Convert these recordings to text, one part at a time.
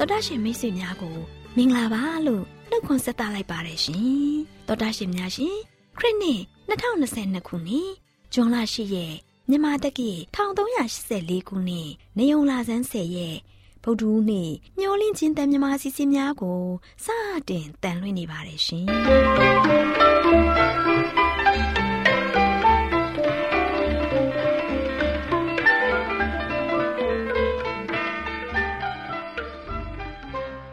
တော်တာရှင်မိတ်ဆွေများကိုမင်္ဂလာပါလို့နှုတ်ခွန်းဆက်သလိုက်ပါတယ်ရှင်တော်တာရှင်များရှင်ခရစ်နှစ်2022ခုနှစ်ဇွန်လ10ရက်မြန်မာတက္ကီ1384ခုနှစ်နေုံလာဆန်း10ရက်ဗုဒ္ဓဦးနေ့မျောလင့်ခြင်းတန်မြမာစီစဉ်များကိုစတင်တန်လွှင့်နေပါတယ်ရှင်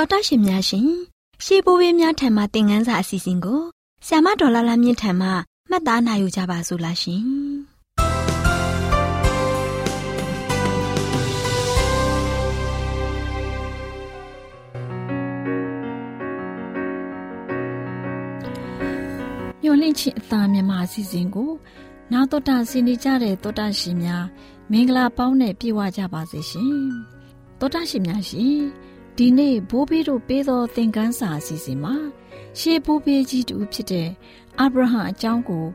တော်တရှင်များရှင် ရှေးဘိုးဘေးများထံမှသင်ခန်းစာအစီအစဉ်ကိုဆ iam ဒေါ်လာလာမြင့်ထံမှမှတ်သားနိုင်ယူကြပါစို့လားရှင်ညွန်လင့်ချင်းအသားမြန်မာအစီအစဉ်ကိုနာတော်တာဆင်နေကြတဲ့တောတာရှင်များမင်္ဂလာပေါင်းနဲ့ပြည့်ဝကြပါစေရှင်တောတာရှင်များရှင် ဒီနေ့ဘိုးဘေးတို့ပေးသောသင်ခန်းစာအစီအစဉ်မှာရှေးဘိုးဘေးကြီးတူဖြစ်တဲ့အာဗြဟံအကြောင်းကို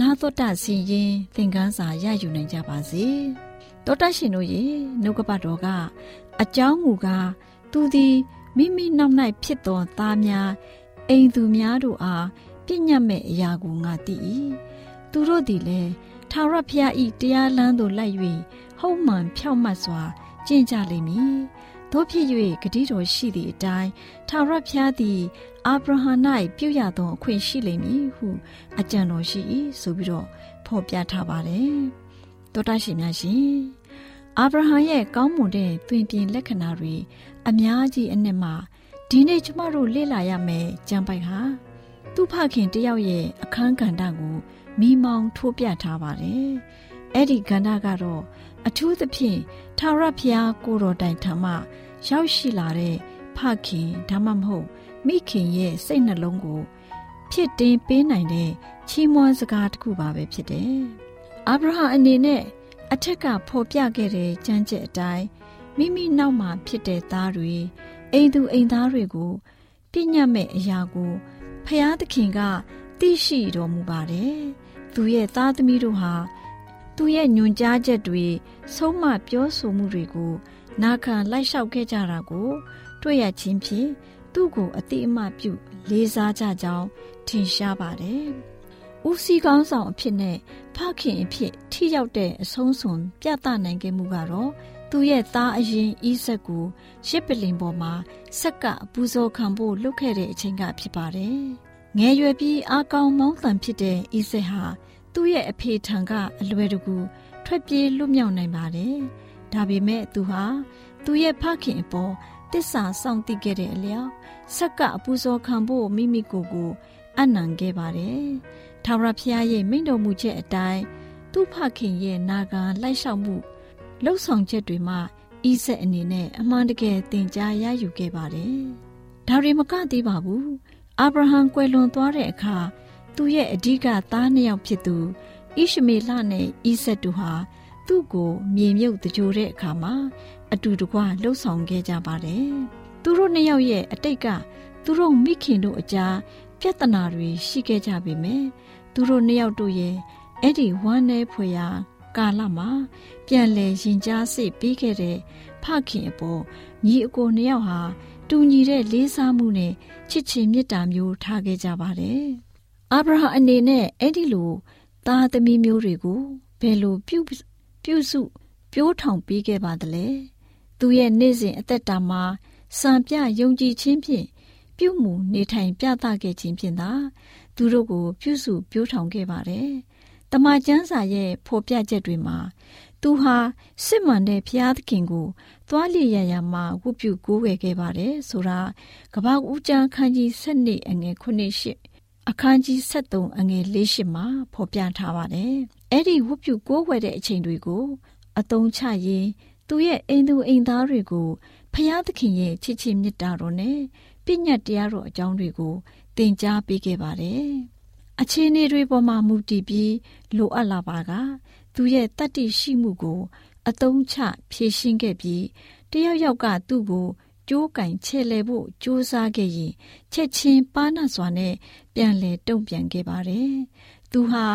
နာတော်တာစီရင်သင်ခန်းစာရယူနိုင်ကြပါစေ။တောတရှင်တို့ရေနှုတ်ကပတ်တော်ကအကြောင်းမူကားသူသည်မိမိနောက်၌ဖြစ်သောသားများအိမ်သူများတို့အားပြညတ်မဲ့အရာကိုငါသိ၏။သူတို့သည်လည်းထာဝရဘုရား၏တရားလမ်းသို့လိုက်၍ဟုတ်မှန်ဖြောက်မှတ်စွာကျင့်ကြလိမ့်မည်။ တို့ဖြစ်၍ဂတိတော်ရှိသည့်အတိုင်းထာဝရဘုရားသည်အာဗြဟံ၌ပြုရသောအခွင့်ရှိလိမ့်မည်ဟုအကြံတော်ရှိ၏ဆိုပြီးတော့ဖော်ပြထားပါတယ်။တောတရှိများရှင်အာဗြဟံရဲ့ကောင်းမွန်တဲ့တွင်ပြင်လက္ခဏာတွေအများကြီးအနှစ်မှာဒီနေ့ကျမတို့လေ့လာရမယ်ကြံပိုက်ဟာသူ့ဖခင်တယောက်ရဲ့အခန်းကဏ္ဍကိုမိမောင်းထိုးပြထားပါတယ်။အဲ့ဒီကဏ္ဍကတော့အထူးသဖြင့်ထာဝရဘုရားကိုတော်တိုင်ထံမှ ရောက်ရှိလာတဲ့ဖခင်ဒါမှမဟုတ်မိခင်ရဲ့စိတ်နှလုံးကို ဖြစ်တင်ပေးနိုင်တဲ့ချီးမွမ်းစကားတစ်ခုပါပဲဖြစ်တယ်။အာဗြဟံအနေနဲ့အထက်ကဖော်ပြခဲ့တဲ့ကြမ်းကြက်အတိုင်းမိမိနောက်မှာဖြစ်တဲ့သားတွေအိမ်သူအိမ်သားတွေကိုပြညတ်မဲ့အရာကိုဖျားသခင်ကသိရှိတော်မူပါတယ်။သူရဲ့သားသမီးတို့ဟာသူရဲ့ညွန်ကြားချက်တွေဆုံးမပြောဆိုမှုတွေကို နာခံလိုက်လျှောက်ခဲ့ကြတာကို တွေ့ရခြင်းဖြင့်သူ့ကိုအတိအမှပြု လေးစားကြကြောင်းထင်ရှားပါတယ်။ဦးစီးကောင်းဆောင်အဖြစ်နဲ့ဖခင်အဖြစ်ထိရောက်တဲ့အဆုံးစွန်ပြသနိုင်ခဲ့မှုကတော့သူသူ့ရဲ့သားအရင်ဤဆက်ကိုရှစ်ပလင်ပေါ်မှာဆက်ကပူဇော်ခံဖို့လုပ်ခဲ့တဲ့အချိန်ကဖြစ်ပါတယ်။ငယ်ရွယ်ပြီးအားကောင်းမောင်းတန်ဖြစ်တဲ့ဤဆက်ဟာသူ့ရဲ့အဖေထံကအလွယ်တကူထွက်ပြေးလွတ်မြောက်နိုင်ပါတယ်။ ဒါပေမဲ့သူဟာသူ့ရဲ့ဖခင်အပေါ်တစ္ဆာစောင့်သိခဲ့တဲ့အလျောက်ဆက်ကအပူဇော်ခံဖို့မိမိကိုယ်ကိုအနံခဲ့ပါတယ်။ထာဝရဘုရားရဲ့မိန့်တော်မူချက်အတိုင်းသူ့ဖခင်ရဲ့နာဂံလိုက်လျှောက်မှုလှုပ်ဆောင်ချက်တွေမှာဤဆက်အနေနဲ့အမှန်တကယ်သင်ကြားရယူခဲ့ပါတယ်။ဒါရီမကသေးပါဘူး။အာဗြဟံကွယ်လွန်သွားတဲ့အခါသူ့ရဲ့အဓိကသားနှစ်ယောက်ဖြစ်သူဣရှမေလနဲ့ဣဆက်တို့ဟာ သူ့ကိုမြေမြုပ်တကြိုတဲ့အခါမှာအတူတကွလှုပ်ဆောင်ခဲ့ကြပါတယ်။သူတို့နှစ်ယောက်ရဲ့အတိတ်ကသူတို့မိခင်တို့အကြားပြဿနာတွေရှိခဲ့ကြပေမယ့်သူတို့နှစ်ယောက်တို့ရဲ့အဲ့ဒီဝမ်းနည်းဖွယ်ရာကာလမှာပြန်လည်ရင်ကြားစိတ်ပြီးခဲ့တဲ့ဖခင်အပေါ်ညီအကိုနှစ်ယောက်ဟာတူညီတဲ့လေးစားမှုနဲ့ချစ်ချင်းမေတ္တာမျိုးထားခဲ့ကြပါတယ်။အာဗြဟံအနေနဲ့အဲ့ဒီလိုသားသမီးမျိုးတွေကိုဘယ်လိုပြု ပြုစုပြိုးထောင်ပေးခဲ့ပါသလဲ။သူရဲ့နေ့စဉ်အသက်တာမှာစံပြယုံကြည်ခြင်းဖြင့်ပြုမှုနေထိုင်ပြသခဲ့ခြင်းဖြင့်သာသူတို့ကို ပြုစုပြိုးထောင်ခဲ့ပါတယ်။တမန်ကျမ်းစာရဲ့ဖော်ပြချက်တွေမှာသူဟာစစ်မှန်တဲ့ဘုရားသခင်ကိုသွားလျရရမှာဝတ်ပြုကိုးဝယ်ခဲ့ပါတယ်ဆိုတာကပ္ပဦးကျမ်းခန်းကြီး7အငယ်9အခန်းကြီး73အငယ်48မှာဖော်ပြထားပါတယ်။ အဲ့ဒီဝတ်ပြုကိုးဝယ်တဲ့အချိန်တွေကိုအတုံးချရင်သူရဲ့အိမ်သူအိမ်သားတွေကိုဖျားသခင်ရဲ့ချစ်ချင်းမေတ္တာတော်နဲ့ပြည့်ညတ်တရားတော်အကြောင်းတွေကိုသင်ကြားပေးခဲ့ပါတယ်။အခြေအနေတွေပေါ်မှာမူတည်ပြီးလိုအပ်လာပါက သူရဲ့တတ္တိရှိမှုကို အသုံးချဖြည့်ရှင်းခဲ့ပြီးတယောက်ယောက်ကသူ့ကိုကြိုးကင်ချဲလဲဖို့ကြိုးစားခဲ့ရင်ချက်ချင်းပါနာစွာနဲ့ပြန်လဲတုံ့ပြန်ခဲ့ပါတယ်။သူဟာ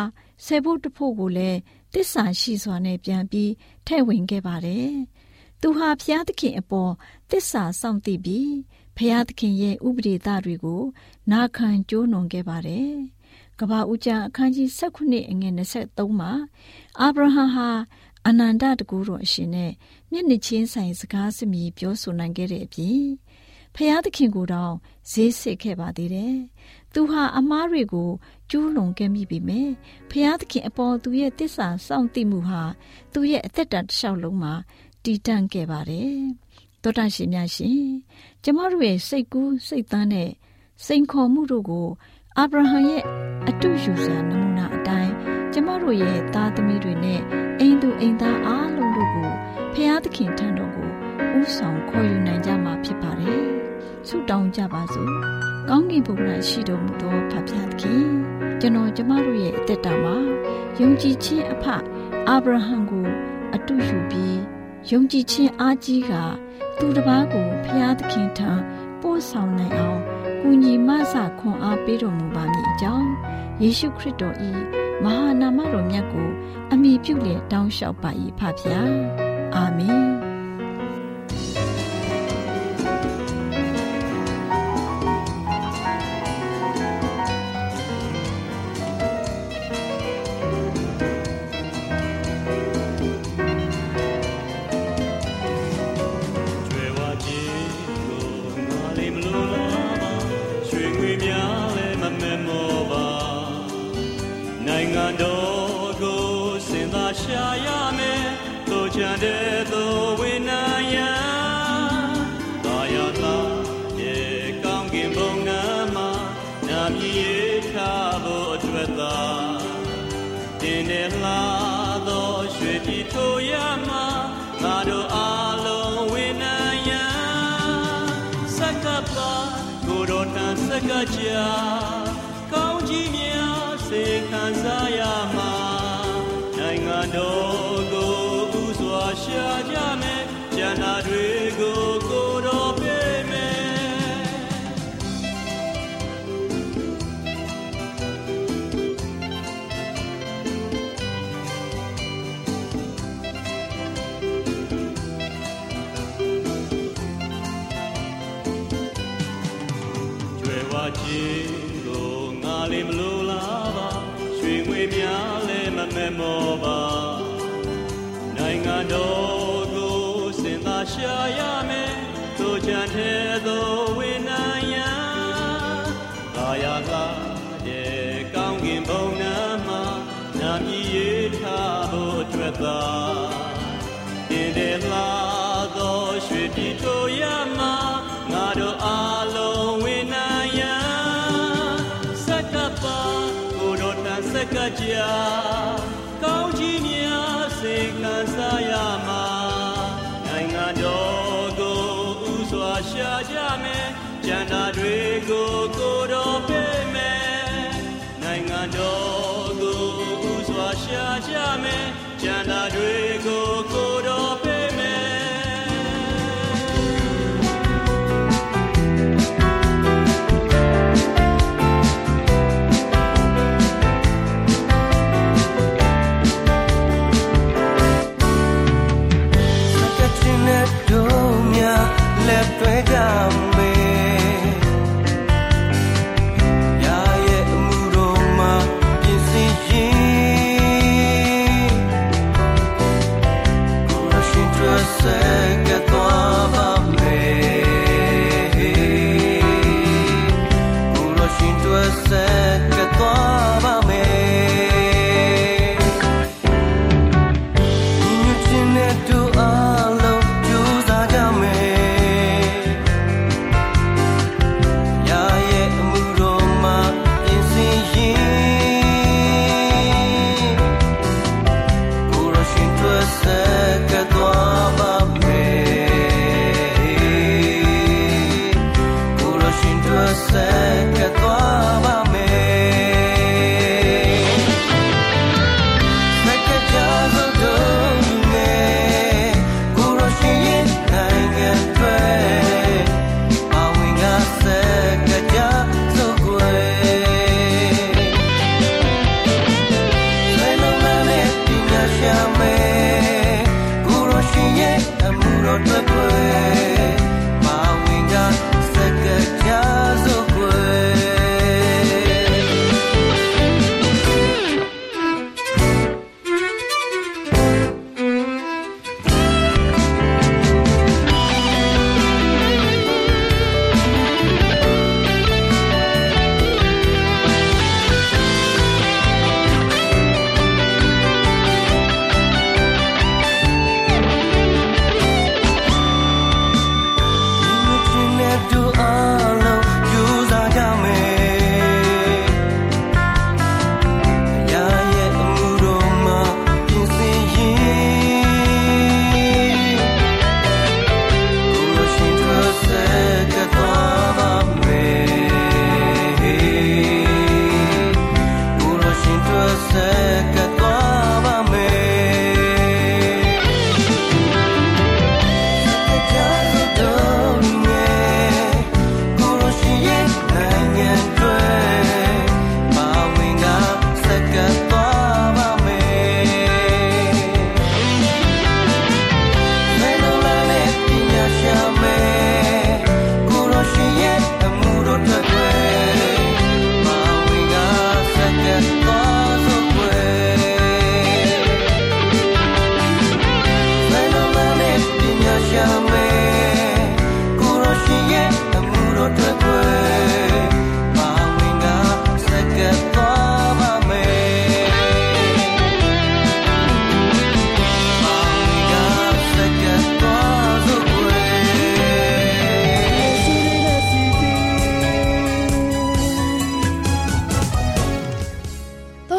ဆယ်ဖို့တဖို့ကိုလည်းတစ္ဆာရှိစွာနဲ့ပြန်ပြီးထဲ့ဝင်ခဲ့ပါတယ်။သူဟာဘုရားသခင်အပေါ်တစ္ဆာစောင့်သိပြီးဘုရားသခင်ရဲ့ဥပဒေသားတွေကိုနာခံကြိုးနွန်ခဲ့ပါတယ်။ကဘာဦးကျမ်းအခန်းကြီး16အငယ်23မှာအာဗြဟံဟာအနန္တတကူတော်အရှင်နဲ့မျက်နှချင်းဆိုင်စကားစမြည်ပြောဆိုနိုင်ခဲ့တဲ့အပြင်ဖျားသခင်ကိုတောင်ဈေးစစ်ခဲ့ပါသေးတယ်။ သူဟာအမားတွေကိုကျူးလွန်ခဲ့မိပေမဲ့ဖျားသခင်အပေါ်သူရဲ့တစ္ဆာစောင့်သိမှုဟာသူရဲ့အသက်တာတစ်လျှောက်လုံးမှာတည်တံ့ခဲ့ပါတယ်။သောတာရှင်များရှင်ကျမတို့ရဲ့စိတ်ကူးစိတ်သန်းတဲ့စိန်ခေါ်မှုတို့ကိုအာဗြဟံရဲ့အတုယူစရာနမူနာအတိုင်းကျမတို့ရဲ့သားသမီးတွေနဲ့အိမ်သူအိမ်သားအားလုံးတို့ကိုဖျားသခင်ထံတော်ကိုဥဆောင်ခေါ်ယူနိုင်ကြမှာဖြစ်ပါတယ်။ ဆုတောင်းကြပါစို့။ကောင်းကင်ဘုရားရှိတော်မူသောဖဖျားသခင်ကျွန်တော်ကျမတို့ရဲ့အသက်တာမှာယုံကြည်ခြင်းအဖအာဗြဟံကိုအတုယူပြီးယုံကြည်ခြင်းအားကြီးကသူတစ်ပါးကိုဖျားသခင်ထံပို့ဆောင်နိုင်အောင်ကူညီမဆခွန်အားပေးတော်မူပါမည်အကြောင်းယေရှုခရစ်တော်၏မဟာနာမတော်မြတ်ကို အမိပြုလျက်တောင်းလျှောက်ပါ၏ဖဖျားအာမင် တော်ကိုဥစွာရှာကြမယ်ကျန်တာတွေကိုကိုတော်ပေး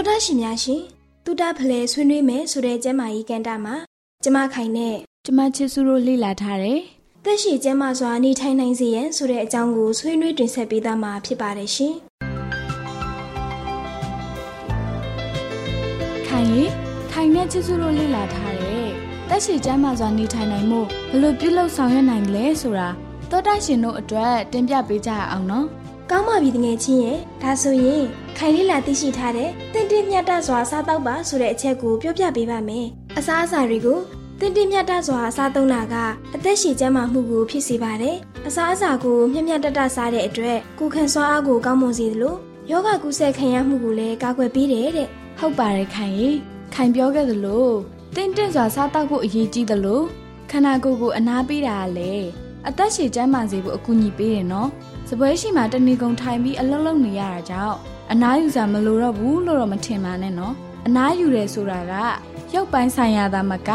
သောတာရှင်များရှင်တုဒ္ဒဖလဲဆွေးနွေးမယ်ဆိုတဲ့ကျမ်းမာရေးကန်တာမှာကျမခိုင်နဲ့ကျမချစ်စုတို့လေ့လာထားတယ်သက်ရှိကျမ်းမာစွာနေထိုင်နိုင်စေရန်ဆိုတဲ့အကြောင်းကိုဆွေးနွေးတင်ဆက်ပေးသားမှာဖြစ်ပါတယ်ရှင်ခိုင်ရေခိုင်နဲ့ချစ်စုတို့လေ့လာထားတယ်တက်ရှိကျမ်းမာစွာနေထိုင်နိုင်မှုဘယ်လိုပြုလုပ်ဆောင်ရွက်နိုင်လဲဆိုတာသောတာရှင်တို့အတွက်တင်ပြပေးကြရအောင်နော် ကောင်းပါပြီတငယ်ချင်းရဲ့ဒါဆိုရင်ခိုင်လေးလာသိရှိထားတဲ့တင့်တင့်မြတ်တစွာစားတော့ပါဆိုတဲ့အချက်ကိုပြောပြပေးပါမယ်အစားအစာတွေကိုတင့်တင့်မြတ်တစွာစားသုံးတာကအသက်ရှည်ကျန်းမာမှုကိုဖြစ်စေပါတယ်အစားအစာကိုမျက်မျက်တတစားတဲ့အတွက်ကိုယ်ခံစွမ်းအားကိုကောင်းမွန်စေသလိုယောဂကုသခံရမှုကိုလည်းကာကွယ်ပေးတယ်တဲ့ဟုတ်ပါတယ်ခိုင်ရေခိုင်ပြောခဲ့သလိုတင့်တင့်စွာစားတောက်ဖို့အရေးကြီးသလိုခန္ဓာကိုယ်ကိုအနားပေးတာကလည်း အသက်ရှည်ကျန်းမာစေဖို့အကူအညီပေးတယ်နော်။စပွဲရှိမှတဏီကုံထိုင်ပြီးအလုံးလုံးနေရတာကြောင့်အနားယူစားမလိုတော့ဘူးလို့တော့မထင်ပါနဲ့နော်။အနားယူတယ်ဆိုတာကရုပ်ပိုင်းဆိုင်ရာသာမက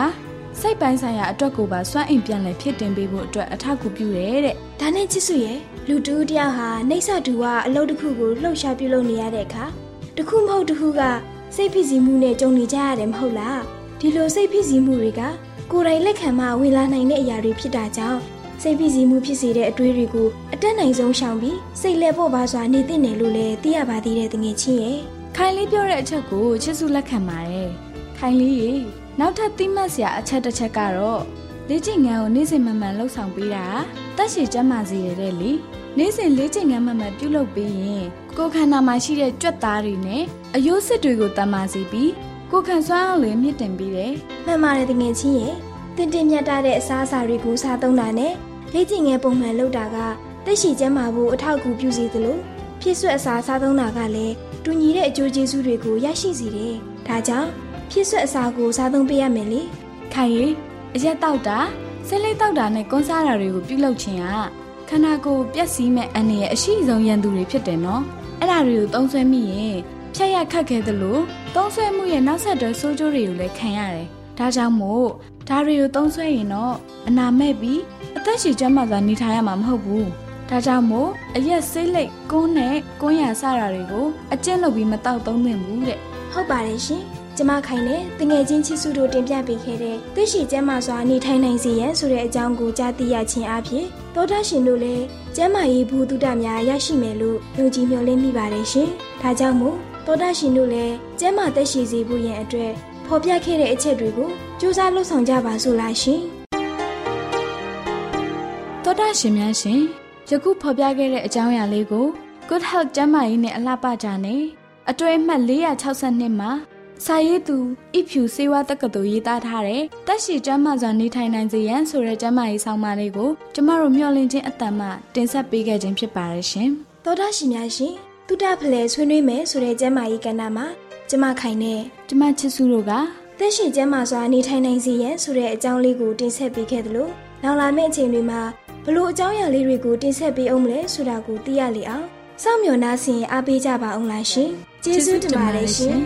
စိတ်ပိုင်းဆိုင်ရာအတွက်ကိုပါစွန့်အိမ်ပြန်လည်ဖြစ်တင်ပေးဖို့အတွက်အထောက်အကူပြုတယ်တဲ့ဒါနဲ့ချစ်စုရဲ့လူတူတယောက်ဟာနှိမ့်ဆတူကအလုပ်တစ်ခုကိုလှုပ်ရှားပြုလုပ်နေရတဲ့အခါတစ်ခုမဟုတ်တစ်ခုကစိတ်ဖြစ်စီမှုနဲ့ကြုံနေကြရတယ်မဟုတ်လားဒီလိုစိတ်ဖြစ်စီမှုတွေကကိုယ်တိုင်လက်ခံမှဝင်လာနိုင်တဲ့အရာတွေဖြစ်တာကြောင့် စိတ်ဖြစ်စီမှုဖြစ်စေတဲ့အတွေးတွေကိုအတက်နိုင်ဆုံးရှောင်ပြီးစိတ်လဲပေါ့ပါစွာနေသင့်တယ်လို့လည်းသိရပါသေးတဲ့တငယ်ချင်းရဲ့ခိုင်လေးပြောတဲ့အချက်ကိုချစ်စုလက်ခံပါတယ်။ခိုင်လေးရေနောက်ထပ်သိမှတ်စရာအချက်တစ်ချက်ကတော့လေ့ကျင့်ငန်းကိုနေ့စဉ်မှန်မှန်လှုပ်ဆောင်ပေးတာတက်ရှိကျန်းမာစေရတဲ့လေနေ့စဉ်လေ့ကျင့်ငန်းမှန်မှန်ပြုလုပ်ပေးရင်ကိုယ်ခန္ဓာမှာရှိတဲ့ကြွက်သားတွေနဲ့အယိုးစစ်တွေကိုတန်မာစေပြီးကိုယ်ခံစွမ်းအောင်လည်းမြင့်တင်ပေးတယ်မှန်ပါတယ်တငယ်ချင်းရဲ့ တင်တင်မြတ်တာတဲ့အစားအစာတွေကိုစားသုံးတာနဲ့လေ့ကျင့်ငယ်ပုံမှန်လုပ်တာကတက်ရှိကျန်းမာဖို့အထောက်အကူပြုစေသလိုဖြစ်ဆွက်အစာစားသုံးတာကလည်းတူညီတဲ့အကျိုးကျေးဇူးတွေကိုရရှိစေတယ်။ဒါကြောင့်ဖြစ်ဆွက်အစာကိုစားသုံးပေးရမယ်လေ။ခိုင်ရေအရက်တောက်တာဆက်လေးတောက်တာနဲ့ကွန်းစားတာတွေကိုပြုလုပ်ခြင်းကခန္ဓာကိုယ်ပျက်စီးမဲ့အနေရဲ့အရှိဆုံးရန်သူတွေဖြစ်တယ်နော်။အဲ့ဒါတွေကိုသုံးဆွဲမိရင်ဖြတ်ရခတ်ခဲသလိုသုံးဆွဲမှုရဲ့နောက်ဆက်တွဲဆိုးကျိုးတွေကိုလည်းခံရတယ်။ဒါကြောင့်မို့ ဒါတွေကိုသုံးဆွဲရင်တော့အနာမဲ့ပြီးအသက်ရှည်ကျန်းမာစွာနေထိုင်ရမှာမဟုတ်ဘူး။ဒါကြောင့်မို့အရက်ဆေးလိပ်ကုန်းနဲ့ကွန်းရစတာတွေကိုအကျင့်လုပ်ပြီးမတောက်သုံးသင့်ဘူးတဲ့။ဟုတ်ပါတယ်ရှင်။ကျမခိုင်နဲ့တငယ်ချင်းချစ်စုတို့တင်ပြပေးခဲ့တဲ့တက်ရှိကျန်းမာစွာနေထိုင်နိုင်စေရန်ဆိုတဲ့အကြောင်းကိုကြားသိရခြင်းအပြင်သောတာရှင်တို့လည်းကျန်းမာရေးဘူတုဒ္ဒများရရှိမယ်လို့ယုံကြည်မျှော်လင့်မိပါတယ်ရှင်။ဒါကြောင့်မို့သောတာရှင်တို့လည်းကျန်းမာသက်ရှိစေဖို့ရန်အတွက် ဖော်ပြခဲ့တဲ့အချက်တွေကိုစူးစမ်းလှုပ်ဆောင်ကြပါစို့လားရှင်။သောတာရှင်များရှင်ယခုဖော်ပြခဲ့တဲ့အကြောင်းအရာလေးကို Good Health ကျန်းမာရေးနဲ့အလှပကြနဲ့အတွဲအမှတ်462မှာစာရေးသူဣဖြူစေဝါတက္ကသိုလ်ရေးသားထားတဲ့တက်ရှိကျန်းမာစွာနေထိုင်နိုင်စေရန်ဆိုတဲ့ကျန်းမာရေးဆောင်မလေးကိုကျမတို့မျှဝင့်ခြင်းအတန်မှတင်ဆက်ပေးခဲ့ခြင်းဖြစ်ပါတယ်ရှင်သောတာရှင်များရှင်တုဒ္ဒဖလဲဆွေးနွေးမယ်ဆိုတဲ့ကျမ်းမာရေးကဏ္ဍမှာ ကျမခိုင်နဲ့။ကျမချစ်စုတို့ကသက်ရှိကျမ်းမာစွာနေထိုင်နိုင်စေရန်ဆိုတဲ့အကြောင်းလေးကိုတင်ဆက်ပေးခဲ့သလိုနောက်လာမယ့်အချိန်တွေမှာဘလို့အကြောင်းအရာလေးတွေကိုတင်ဆက်ပေးအောင်မလဲဆိုတာကိုသိရလေအောင်စောင့်မျှော်နှားဆင်အားပေးကြပါအောင်လားရှင်ကျေးဇူးတင်ပါတယ်ရှင်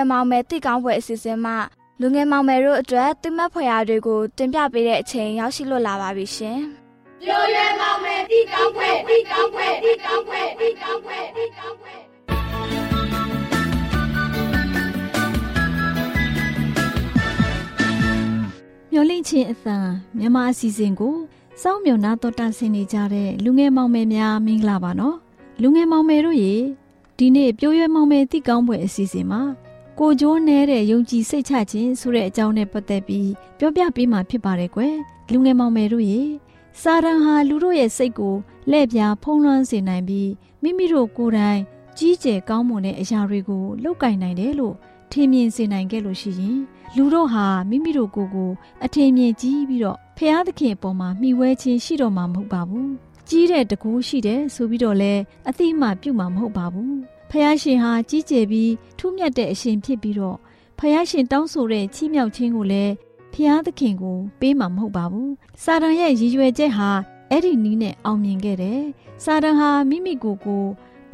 ယ်မောင်မယ်တိကောင်းပွဲအစီအစဉ်မှာလူငယ်မောင်မယ်တို့အတွက်သင်မဖွယ်ရာတွေကိုတင်ပြပေးတဲ့အချိန်ရောက်ရှိလို့လာပါပြီရှင်။ပြိုရွယ်မောင်မယ်တိကောင်းပွဲတိကောင်းပွဲတိကောင်းပွဲတိကောင်းပွဲတိကောင်းပွဲမျော်လင့်ခြင်းအသံမြန်မာအစီအစဉ်ကိုစောင့်မျှော်နာတော်တာဆင်နေကြတဲ့လူငယ်မောင်မယ်များမင်္ဂလာပါနော်လူငယ်မောင်မယ်တို့ရေဒီနေ့ပြိုးရွယ်မောင်မယ်တိကောင်းပွဲအစီအစဉ်မှာ ကိုကျိုးနဲတဲ့ယုံကြည်စိတ်ချခြင်းဆိုတဲ့အကြောင်းနဲ့ပတ်သက်ပြီးပြောပြပေးမှာဖြစ်ပါတယ်ကွယ်လူငယ်မောင်မယ်တို့ရေစာရန်ဟာလူတို့ရဲ့စိတ်ကိုလက်ပြဖုံးလွှမ်းစေနိုင်ပြီးမိမိတို့ကိုယ်တိုင်ကြီးကျယ်ကောင်းမွန်တဲ့အရာတွေကိုလောက်ကင်နိုင်တယ်လို့ထင်မြင်စေနိုင်ခဲ့လို့ရှိရင်လူတို့ဟာမိမိတို့ကိုယ်ကိုအထင်မြင်ကြီးပြီးတော့ဖျားသခင်အပေါ်မှာမှီဝဲခြင်းရှိတော့မှာမဟုတ်ပါဘူးကြီးတဲ့တကူရှိတယ်ဆိုပြီးတော့လဲအတိအမှပြုမှာမဟုတ်ပါဘူး ဖျားရှင်ဟာကြီးကျယ်ပြီးထူးမြတ်တဲ့အရှင်ဖြစ်ပြီးတော့ဖျားရှင်တောင်းဆိုတဲ့ချီးမြှောက်ခြင်းကိုလည်းဖျားသခင်ကိုပေးမှာမဟုတ်ပါဘူးစာတန်ရဲ့ရည်ရွယ်ချက်ဟာအဲ့ဒီနီးနဲ့အောင်မြင်ခဲ့တယ်စာတန်ဟာမိမိကိုယ်ကို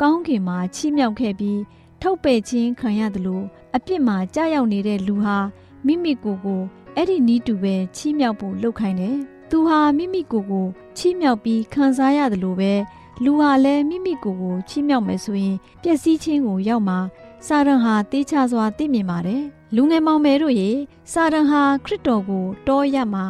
ကောင်းကင်မှာချီးမြှောက်ခဲ့ပြီးထုတ်ပယ်ခြင်းခံရတယ်လို့အပြစ်မှာကြာရောက်နေတဲ့လူဟာမိမိကိုယ်ကိုအဲ့ဒီနီးတူပဲချီးမြှောက်ဖို့လုပ်ခိုင်းတယ်။သူဟာမိမိကိုယ်ကိုချီးမြှောက်ပြီးခံစားရတယ်လို့ပဲ လူဟာလည်းမိမိကိုယ်ကိုချီးမြှောက်မယ်ဆိုရင်ပျက်စီးခြင်းကိုရောက်မှာစာရန်ဟာတေးချစွာသိမြင်ပါတယ်။လူငယ်မောင်မယ်တို့ရေစာရန်ဟာခရစ်တော်ကိုတောရမှာ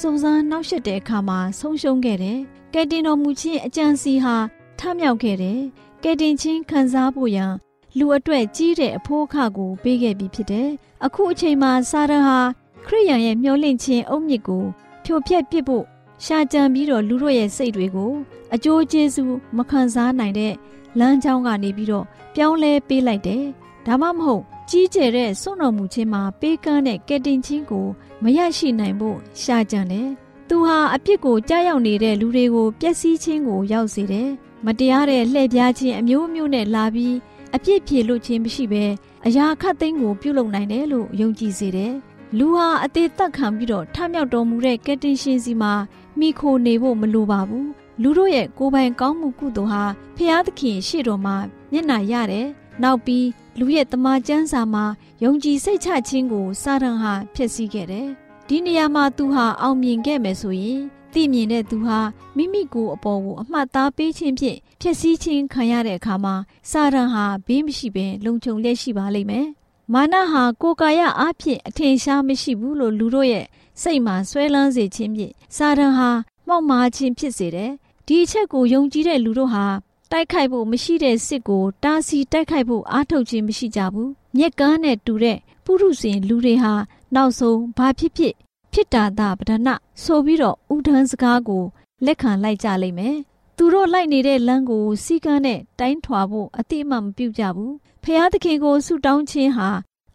စုံစမ်းနှောက်ယှက်တဲ့အခါမှာဆုံးရှုံးခဲ့တယ်။ကယ်တင်တော်မူခြင်းအကြံစီဟာထမြောက်ခဲ့တယ်။ကယ်တင်ခြင်းခံစားဖို့ရန်လူအတွက်ကြီးတဲ့အဖိုးအခကိုပေးခဲ့ပြီးဖြစ်တယ်။အခုအချိန်မှာစာရန်ဟာခရိယန်ရဲ့မျောလင့်ခြင်းအုတ်မြစ်ကိုဖြိုဖျက်ပစ်ဖို့ ရှာကြံပြီးတော့လူတို့ရဲ့စိတ်တွေကိုအကျိုးကျေးဇူးမခံစားနိုင်တဲ့လမ်းကြောင်းကနေပြီးတော့ပြောင်းလဲပေးလိုက်တယ်။ဒါမှမဟုတ်ကြီးကျယ်တဲ့စွန့်တော်မူခြင်းမှာပေးကမ်းတဲ့ကယ်တင်ခြင်းကိုမရရှိနိုင်ဖို့ရှာကြံတယ်။သူဟာအပြစ်ကိုကြားရောက်နေတဲ့လူတွေကိုပျက်စီးခြင်းကိုရောက်စေတယ်။မတရားတဲ့လှည့်ပြားခြင်းအမျိုးမျိုးနဲ့လာပြီးအပြစ်ဖြေလို့ခြင်းမရှိဘဲအရာခတ်သိမ်းကိုပြုလုပ်နိုင်တယ်လို့ယုံကြည်စေတယ်။လူဟာအသေးသက်ခံပြီးတော့ထမြောက်တော်မူတဲ့ကယ်တင်ရှင်စီမှာ မိခိုနေဖို့မလိုပါဘူး။လူတို့ရဲ့ကိုယ်ပိုင်ကောင်းမှုကုသိုလ်ဟာဖျားသခင်ရှေ့တော်မှာမျက်နှာရတယ်။နောက်ပြီးလူရဲ့တမန်ကျမ်းစာမှာယုံကြည်စိတ်ချခြင်းကိုစာရန်ဟာဖျက်ဆီးခဲ့တယ်။ဒီနေရာမှာသူဟာအောင်မြင်ခဲ့မယ်ဆိုရင်သိမြင်တဲ့သူဟာမိမိကိုယ်အပေါ်ကိုအမှတ်သားပေးခြင်းဖြင့်ဖျက်ဆီးခြင်းခံရတဲ့အခါမှာစာရန်ဟာဘေးမရှိဘဲလုံခြုံလျက်ရှိပါလိမ့်မယ်။မာနဟာကိုယ်ကာယအားဖြင့်အထင်ရှားမရှိဘူးလို့လူတို့ရဲ့ စိတ်မှာဆွဲလန်းစေခြင်းဖြင့်စာရန်ဟာမှောက်မားခြင်းဖြစ်စေတယ်။ဒီအချက်ကိုယုံကြည်တဲ့လူတို့ဟာတိုက်ခိုက်ဖို့မရှိတဲ့စစ်ကိုတားဆီးတိုက်ခိုက်ဖို့အားထုတ်ခြင်းမရှိကြဘူး။မြက်ကန်းနဲ့တူတဲ့ပုရုษင်လူတွေဟာနောက်ဆုံးဘာဖြစ်ဖြစ်ဖြစ်တာသာပဒနာဆိုပြီးတော့ဥဒန်းစကားကိုလက်ခံလိုက်ကြလိမ့်မယ်။သူတို့လိုက်နေတဲ့လမ်းကိုစီကန်းနဲ့တိုင်းထွာဖို့အတိအမှမပြုကြဘူး။ဖျားသခင်ကိုဆုတောင်းခြင်းဟာ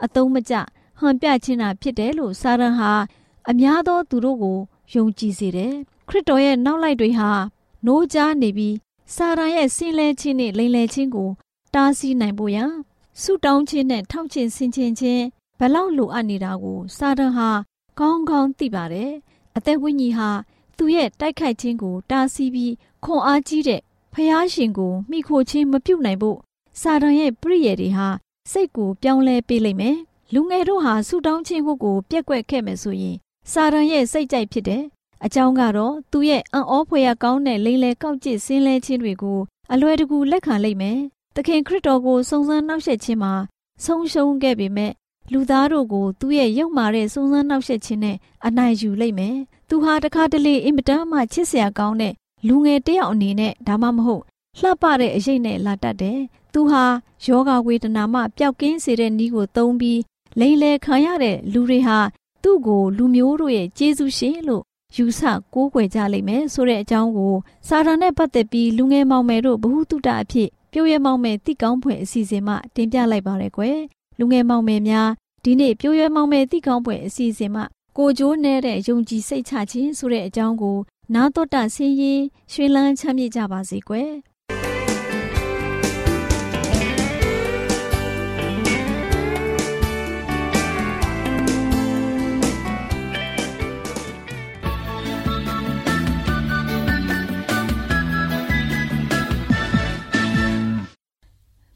အတုံးမကျဟန်ပြခြင်းသာဖြစ်တယ်လို့စာရန်ဟာ အများသောသူတို့ကိုယုံကြည်စေတယ်။ခရစ်တော်ရဲ့နောက်လိုက်တွေဟာနိုးကြားနေပြီးစာရန်ရဲ့ဆင်းလဲခြင်းနဲ့လိမ်လည်ခြင်းကို တားဆီးနိုင်ဖို့ရန်ဆုတောင်းခြင်းနဲ့ထောက်ခြင်းဆင်ခြင်ခြင်းဘလောက်လိုအပ်နေတာကိုစာရန်ဟာကောင်းကောင်းသိပါတယ်။အသက်ဝိညာဉ်ဟာသူ့ရဲ့တိုက်ခိုက်ခြင်းကို တားဆီးပြီးခွန်အားကြီးတဲ့ဖျားရှင်ကိုမိခိုခြင်းမပြုတ်နိုင်ဖို့စာတန်ရဲ့ပြည့်ရည်တွေဟာစိတ်ကိုပြောင်းလဲပေးလိမ့်မယ်။လူငယ်တို့ဟာဆူတောင်းခြင်းကိုပြက်ကွက်ခဲ့မယ်ဆိုရင် စာတန်ရဲ့စိတ်ကြိုက်ဖြစ်တယ်။အကြောင်းကတော့သူရဲ့အံ့ဩဖွယ်ရကောင်းတဲ့လိမ့်လေကောက်ကျစ်ဆင်းလဲခြင်းတွေကိုအလွယ်တကူလက်ခံလိမ့်မယ်။သခင်ခရစ်တော်ကိုစုံစမ်းနှောက်ယှက်ခြင်းမှာဆုံးရှုံးခဲ့ပေမဲ့လူသားတို့ကိုသူ့ရဲ့ရုပ်မာတဲ့စုံစမ်းနှောက်ယှက်ခြင်းနဲ့အနိုင်ယူလိုက်မယ်။သူဟာတခါတလေအင်မတန်မှချစ်စရာကောင်းတဲ့လူငယ်တယောက်အနေနဲ့ဒါမှမဟုတ်လှပတဲ့အရေးနဲ့လာတတ်တယ်။သူဟာယောဂဝေဒနာမှပျောက်ကင်းစေတဲ့နည်းကိုသုံးပြီးလိန်လေခံရတဲ့လူတွေဟာ သူ့ကိုလူမျိုးတို့ရဲ့ကျေးဇူးရှင်လို့ယူဆကိုးကွယ်ကြလိမ့်မယ်ဆိုတဲ့အကြောင်းကိုစာရန်နဲ့ပတ်သက်ပြီးလူငယ်မောင်မယ်တို့ဘ ഹു တုတအဖြစ်ပြိုးရဲမောင်မယ်တိကောင်းဖွယ်အစီအစဉ်မှတင်ပြလိုက်ပါရယ်ကွယ်လူငယ်မောင်မယ်များဒီနေ့ပြိုးရဲမောင်မယ်တိကောင်းဖွယ်အစီအစဉ်မှကိုကျိုးနေတဲ့ယုံကြည်စိတ်ချခြင်းဆိုတဲ့အကြောင်းကိုနာတော်တာဆင်းရင်ရွှေလန်းချမ်းမြေ့ကြပါစေကွယ်